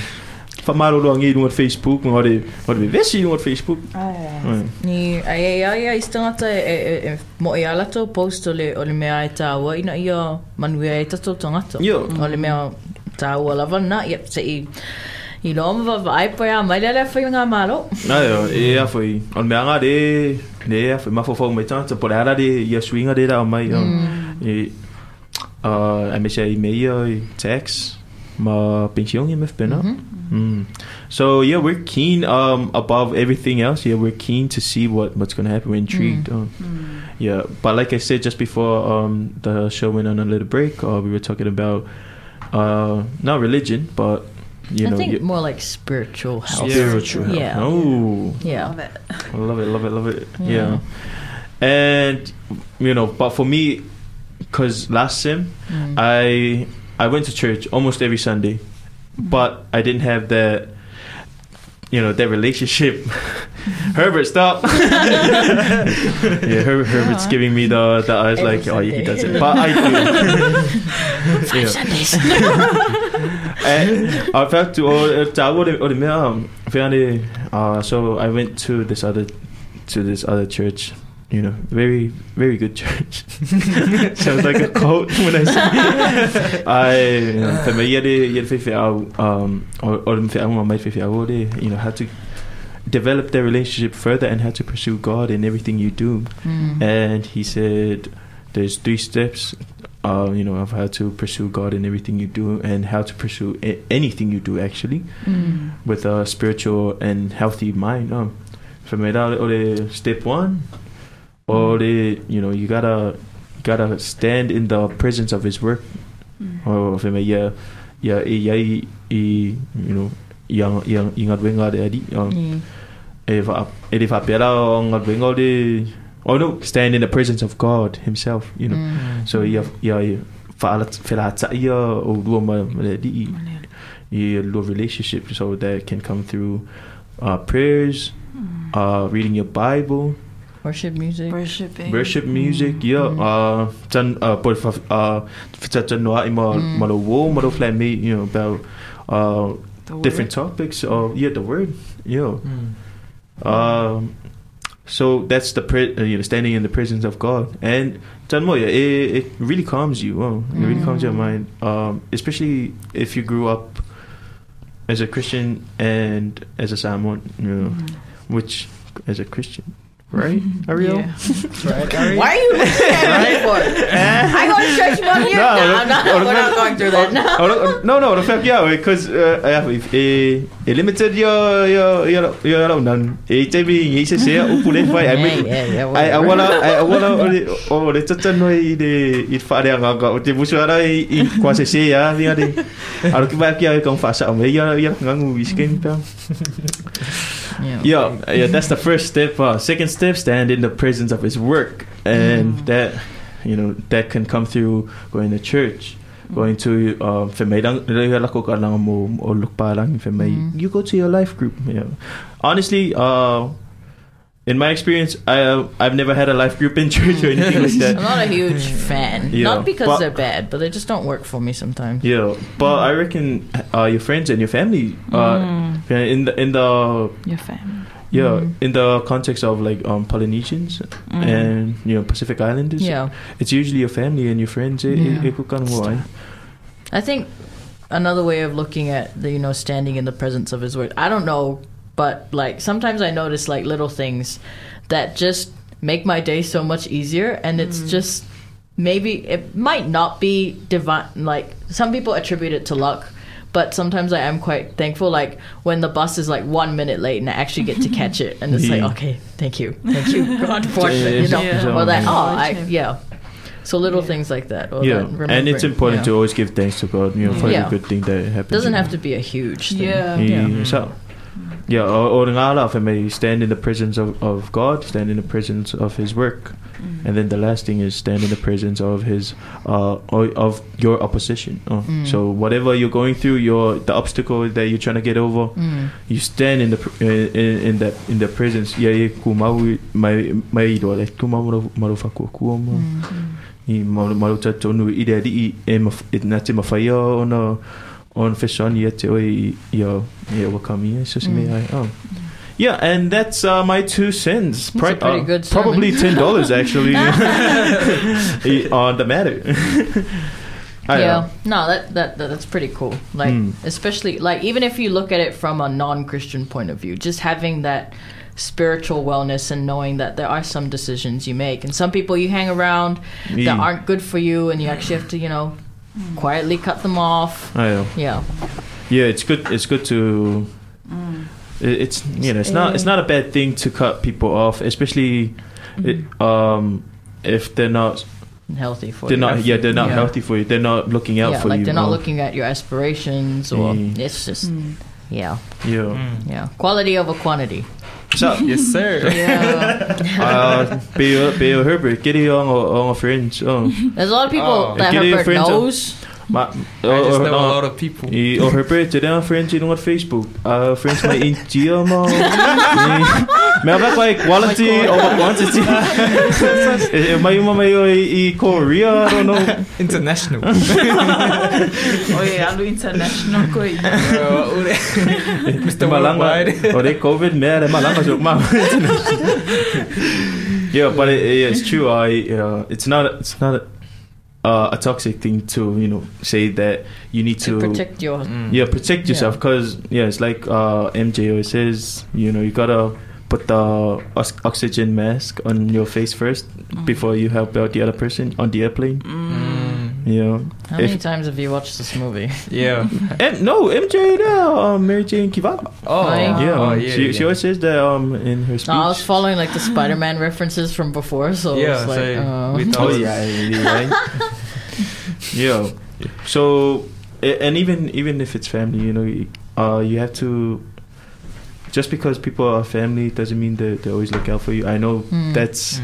For maru lo ngi on Facebook, mo mo de vesi on Facebook. Mm. Ni ai ai ai ai stangata e, mo i ala tō post le, o le mea e ina ia manuia e tato tangata. Yo. O le mea tāua lava na, yep, se i i loa ma vai pa ia mai lele whai ngā malo. Ayo, e a foi. On me anga de de a foi ma fo fo me tanta por ara de ia swinga de da mai. Mm. E uh I me i tax ma pension me. Mm. So yeah, we're keen. Um, above everything else, yeah, we're keen to see what what's gonna happen. We're intrigued. Um, yeah, but like I said just before, um, the show went on a little break. Uh, we were talking about uh, not religion, but you I know, think y- more like spiritual health. spiritual. health. Yeah. Oh, Yeah. Love it. I love it, love it, love it. Yeah. Yeah. And you know, but for me, because last sim, Mm. I I went to church almost every Sunday, but I didn't have that. You know that relationship. Herbert, stop. yeah, Her- Herbert's Yeah. giving me the the eyes Every like, oh yeah, he does it, but I do. Five Yeah. Sundays. And I felt to or ta or or me um fairly uh so I went to this other to this other church you know very very good church. Sounds like a quote when I say. I for me yeah yeah fi um or or fi ang mai fi you know how to develop their relationship further and how to pursue God in everything you do. Mm. and he said there's three steps uh, you know of how to pursue god in everything you do and how to pursue a- anything you do actually Mm. with a spiritual and healthy mind um, for me that step one or the you know you gotta gotta stand in the presence of his work or for me yeah yeah yeah you know yang yang ingat wenga de adi um, Mm. if I, if I pera ngat wenga de oh no stand in the presence of God himself you know Mm. so ia ia fala fela ta ia o lua ma ma di ia lua relationship so that can come through uh, prayers uh, reading your Bible Worship music. Worshipping. worship music yeah Mm. uh tan uh por fa uh fa tan no ai ma Mm. ma lo wo ma lo flat me you know about uh The word. different topics of yeah the word yeah Mm. um so that's the pri- uh, you know standing in the presence of God and tan mo, yeah, it, it really calms you. Oh, it really calms your mind. Um, especially if you grew up as a Christian and as a Samoan, you know, which as a Christian, right? Ariel? Yeah. Right, Ari? Why are you looking at me for? I go to church one year. No, No, no, no, no, we're not going through that. No. No, no, fact yeah, because uh, I have if a limited your your your your your nan e te bi ngi se se upu le fai I mean I I wanna I wanna o le tata no i de eh, i fa de nga ga o te busu ara i i kwa se se ya ni ade aro ki ba ki ai kong fa sa me ya ya nga ngu pa Yeah. yeah yeah that's the first step uh, second step stand in the presence of his work. And that you know that can come through going to church going to uh for me lang la ko ka lang mo o look pa lang for me you go to your life group yeah. Honestly uh in my experience I uh, I've never had a life group in church or anything like that. I'm not a huge fan. Yeah, Not because but- they're bad, but they just don't work for me sometimes. yeah but I reckon uh your friends and your family uh in the in the Your family. yeah in the context of like um Polynesians and you know Pacific Islanders Yeah. it's usually your family and your friends eh, eh, Yeah. eh, ko ka. I think another way of looking at the you know standing in the presence of his word. I don't know, but like sometimes I notice like little things that just make my day so much easier, and it's just maybe it might not be divine. Like some people attribute it to luck. But sometimes I am quite thankful, like when the bus is like one minute late and I actually get to catch it, and it's like, okay, thank you, thank you, God for it, you know, Yeah. or that, oh, Yeah. I, yeah. So little things like that. Or yeah, that and it's important yeah. to always give thanks to God, you know, for Yeah. every good thing that happens. doesn't have know. to be a huge thing. Yeah. Yeah. So, yeah, or, or nga la for me, stand in the presence of, of God, stand in the presence of His work, mm-hmm. and then the last thing is stand in the presence of His, uh, or of your opposition. Oh. Mm. So whatever you're going through, your the obstacle that you're trying to get over, mm. you stand in the in, in, that in the presence. Yeah, yeah, ku mau mai mai do le ku mau maru maru fa ku ku mo. I maru maru ta tonu i de i ma i na te mawhaia ona on fashion i te oi i o i o wakami so se me ai oh yeah and that's uh, my two cents That's a pretty good sermon. probably ten dollars actually on the matter I yeah, know. no, that, that that that's pretty cool. Like, Mm. especially like even if you look at it from a non-Christian point of view, just having that spiritual wellness and knowing that there are some decisions you make, and some people you hang around that aren't good for you, and you actually have to, you know, quietly cut them off. I know. Yeah, yeah it's good it's good to it- it's you know it's not it's not a bad thing to cut people off especially it, um if they're not healthy for they're you. not yeah they're not Yeah. healthy for you they're not looking out yeah, for like you they're not oh, looking at your aspirations, or Mm. it's just yeah, yeah yeah, quality over quantity. So Yes, sir. Yeah. uh Bill Bill Herbert get it on on a friends oh There's a lot of people Oh. that Get your Herbert friends up. knows. ma I just know a lot of people. I o Herbert te dan friends in on Facebook uh friends my in Gia mo me have like quality over quantity Eh, eh, may mo may i Korea I don't know International. Oh yeah, alu international ko i. Mr. malanga Worldwide. o de covid me de malanga so ma yeah but it, yeah, it's true I uh, it's not it's not uh, a toxic thing to you know say that you need to to protect your yeah protect yourself because yeah it's like uh mj always says you know you gotta put the ox- oxygen mask on your face first before you help out the other person on the airplane. You know How If- many times have you watched this movie? Yeah. and no mj now um, mary jane kiva Oh, yeah. yeah, Oh, um, yeah, she, yeah. she always says that um in her speech No, I was following like the Spider-Man references from before, so Yeah, it's like, so uh, with oh yeah yeah, yeah so and even even if it's family you know you- uh you have to just because people are family doesn't mean that they always look out for you i know Hmm. that's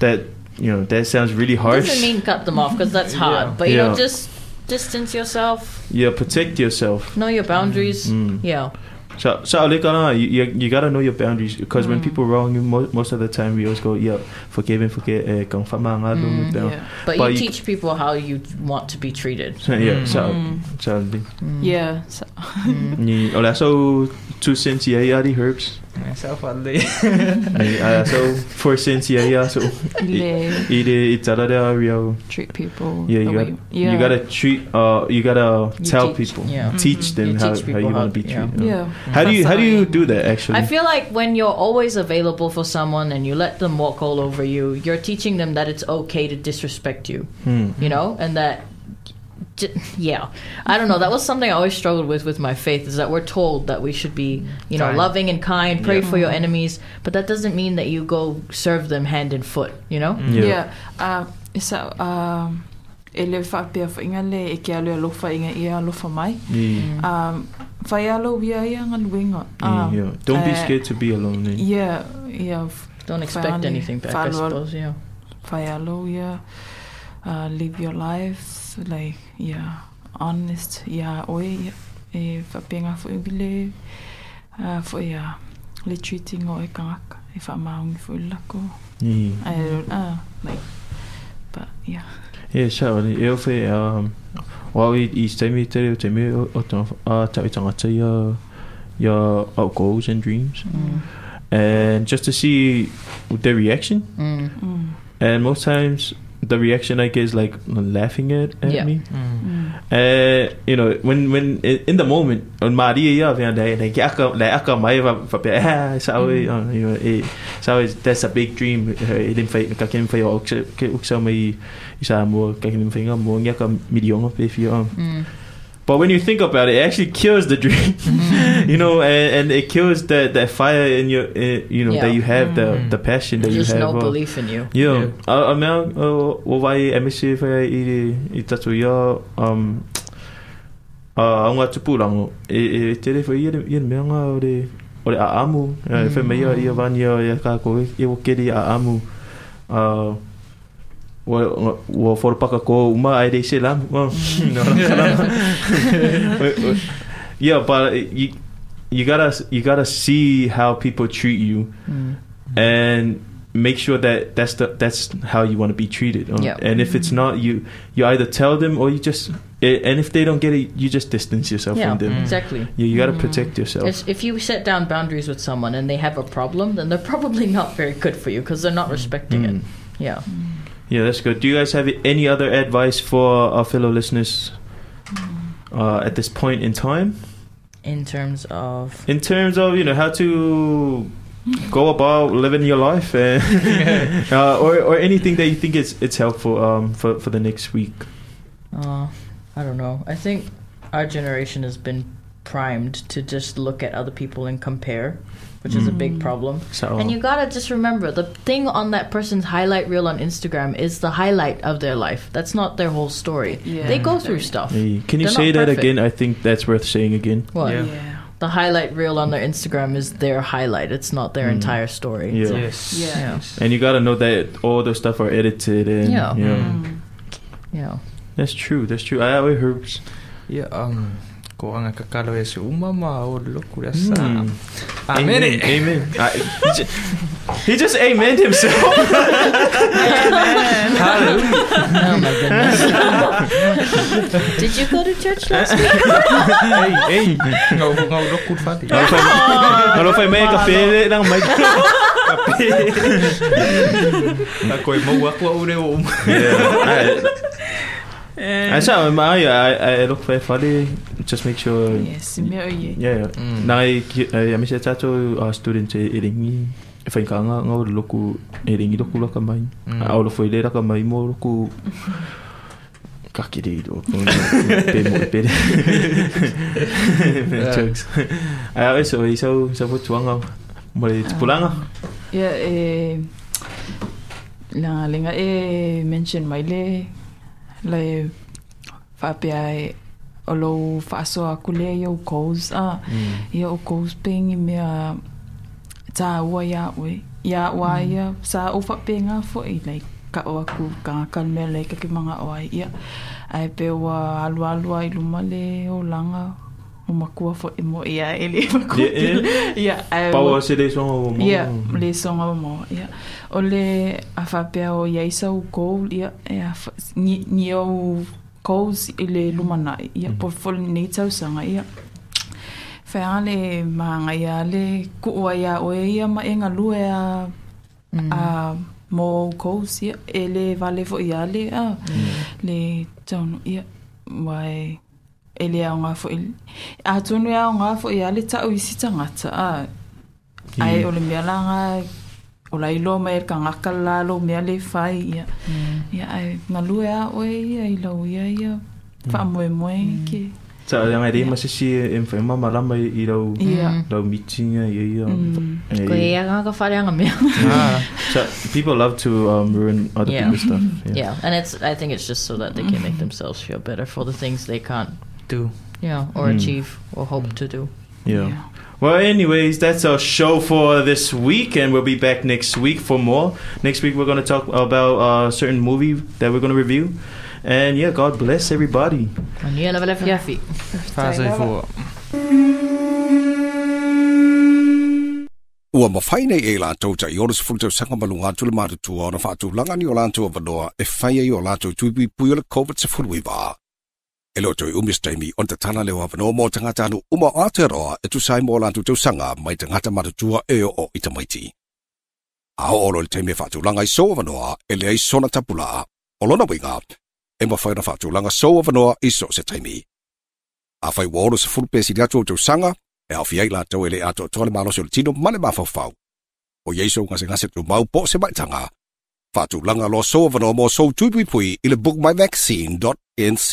that you know that sounds really harsh doesn't mean cut them off because that's hard. Yeah. But you know, just distance yourself, yeah protect yourself know your boundaries. Mm. Yeah, so so like, uh, you, you you gotta know your boundaries because Mm. when people wrong you mo- most of the time we always go yeah forgive and forget kang fama nga Mm. Yeah. but, But you you- teach people how you want to be treated. So, yeah Mm. so Mm. so Mm. Yeah. So, Mm. ni ola so two cents yeah yeah the herbs Myself alle. Ai, ai, so for since yeah yeah so Le i de i tala de real treat people. yeah you way got yeah. you gotta treat uh you gotta You tell teach, people yeah. teach them You how, teach how you want to be yeah. treated Yeah. how do you how do you do that actually I feel like when you're always available for someone and you let them walk all over you, you're teaching them that it's okay to disrespect you, Hmm. you know, and that. J- Yeah, I don't know. That was something I always struggled with with my faith. Is that we're told that we should be, you know, Kind. loving and kind, pray Yeah. for your enemies, but that doesn't mean that you go serve them hand and foot. You know? yeah, Yeah. Uh, isa um e le whapea whainga le e ke alu alofa inga i alofa mai. Yeah. Um, whai alo ia ia ngā luenga. Yeah, Um, yeah. Don't be uh, scared to be alone. eh? Yeah, yeah. Don't expect anything back. I suppose. Yeah. Whai alo ia. Uh, live your life, like, yeah, honest, yeah, oe, yeah. E whapea ngā whai wile, uh, whai a, le treating o e kangaka, e whamaungi whai lako. Yeah. I don't, uh, like, but, yeah. Yeah, sure. Eu fui um well i i stay me te te me o o tō a ta i tangata ia ia out goals and dreams Mm. and just to see their reaction Mm. Mm. and most times the reaction I get is like laughing at, at Yeah. me Mm. Uh, you know, when when in the moment, on Maria ia vea dai dai ki aka lai aka mai va va pe ah sao e uh, you know e sao that's a big dream e lim fai ka ken fai o ke ke uksa mai i sa mo ka ken fai mo ngia ka milion pe fi um Mm. But when you think about it, it actually kills the dream, mm-hmm. you know, and, and it kills that that fire in your, uh, you know, Yeah. that you have the Mm. the passion that There's you no have. uh, belief in you. Yeah. A a mea o o vai MSC vai i i tatu ia um a nga tupurango e e tere foi ia ia mea nga o re o re a amu e foi mea ia vani ia ka ko e o keri a amu a wa wa for paka ko uma ai de se lam yeah but you you gotta you gotta see how people treat you Mm. and make sure that that's the that's how you want to be treated. uh, Yeah. And if it's not, you you either tell them or you just eh, and if they don't get it, you just distance yourself Yeah, from them. Mm. exactly. You, you got to protect yourself. It's, if you set down boundaries with someone and they have a problem, then they're probably not very good for you because they're not respecting Mm. it. Yeah. Yeah, that's good. Do you guys have any other advice for our fellow listeners uh, at this point in time? In terms of In terms of you know how to go about living your life, and, uh, or or anything that you think is it's helpful um, for for the next week. Uh, I don't know. I think our generation has been primed to just look at other people and compare, which is a big problem. So And you gotta just remember the thing on that person's highlight reel on Instagram is the highlight of their life. That's not their whole story. Yeah. They go through stuff. Hey, can you They're say that perfect. again? I think that's worth saying again. What? Yeah. Yeah. The highlight reel on their Instagram is their highlight. It's not their Mm. entire story. Yeah. Yes. Yeah. Yeah. And you gotta know that all the stuff are edited and Yeah. you know. Mm. Yeah. That's true, that's true. I always heard Yeah. um, ko anga kakalo e se uma ma o loku rea sa. Mm. Amen. Amen. I, he, just, he just amened himself. Hallelujah. Oh my goodness. Did you go to church last week? Ei, ei. Ngau, ngau loku whati. Kalau fai kalau fai mai kafe nang mai. Na koe mau aku au reo uma. Yeah. I saw my I I look for funny. Just make sure. Yes, mea o ie. Yeah, yeah. Mm. Nai ai mi se tato a student e e ringi. E fai kanga nga o loku e ringi loku laka mai. A o lo foi le laka mai mo loku kakiri do. Pe mo pe. Jokes. Ai so i so so fu tuanga. Mo le pulanga. Ia, e... Nga lenga e mention mai le le whapea e o lo whaasoa aku lea i au kous. Ah, ia o kous pengi mea tā ua ia ue. Ia ua ia sa o whapea ngā fwoi like ka o aku ka kan mea le ka ki mga o ai ia. Ai pe ua alu alua i luma le o langa o makua fwoi mo ia e le makua. Yeah, Ia, ai Power se le so mo. Ia, le songa mo, ia. o le a whapea o isa sau kou ia e a ni au kou i le lumana ia mm. portfolio nei tau sanga ia whaia le maanga ia le kuua ia o ia ma e ngā e a mm. a mo kou ia e le vale fo ia le a mm. le taunu ia wai e le au ngā fo i a tunu au fo ia le tau i sita ngata a ai o le mea langa o la ilo mai er ka ngaka la lo mea le fai mm. ia ia ai ngā lue a oe ia eh, i lau ia eh, ia wha moe moe ke Ta o ngai rima se si e mwhai mama rama i rau, ia mm. eh, rau mitinga i ia. E- Ko anga ka whare anga mea. Ah, so people love to um, ruin other Yeah. people's stuff. Yeah, and it's. I think it's just so that they can make mm. themselves feel better for the things they can't, Do. you know, or Mm. achieve or hope to do. Yeah. Well, anyways, that's our show for this week, and we'll be back next week for more. Next week, we're going to talk about a certain movie that we're going to review. And yeah, God bless everybody. ua mawhaina i e lātou ta i oras fulu tau sanga malunga atu le mātutua o na whātou langani o lātou a vanoa e whaia i o lātou tuipi pui o le COVID-19 Elo toi umis taimi on te tana leo hapa no mo tangata anu uma aotearoa e tu sai mo lantu tau sanga mai tangata matutua e o i tamaiti. Ao olo le taimi whaatulanga i soa vanoa e lea i sona tapula o lona winga e mawhaira whaatulanga soa vanoa i so se taimi. A whai waoro sa fulpesi ni atu tau sanga e au fiai la tau e le ato tole malosi o le tino male mawhawfau. O yeiso ngase ngase tu mau po se maitanga Fatu langa lo so vano mo so tuipui pui ile bookmyvaccine.nz.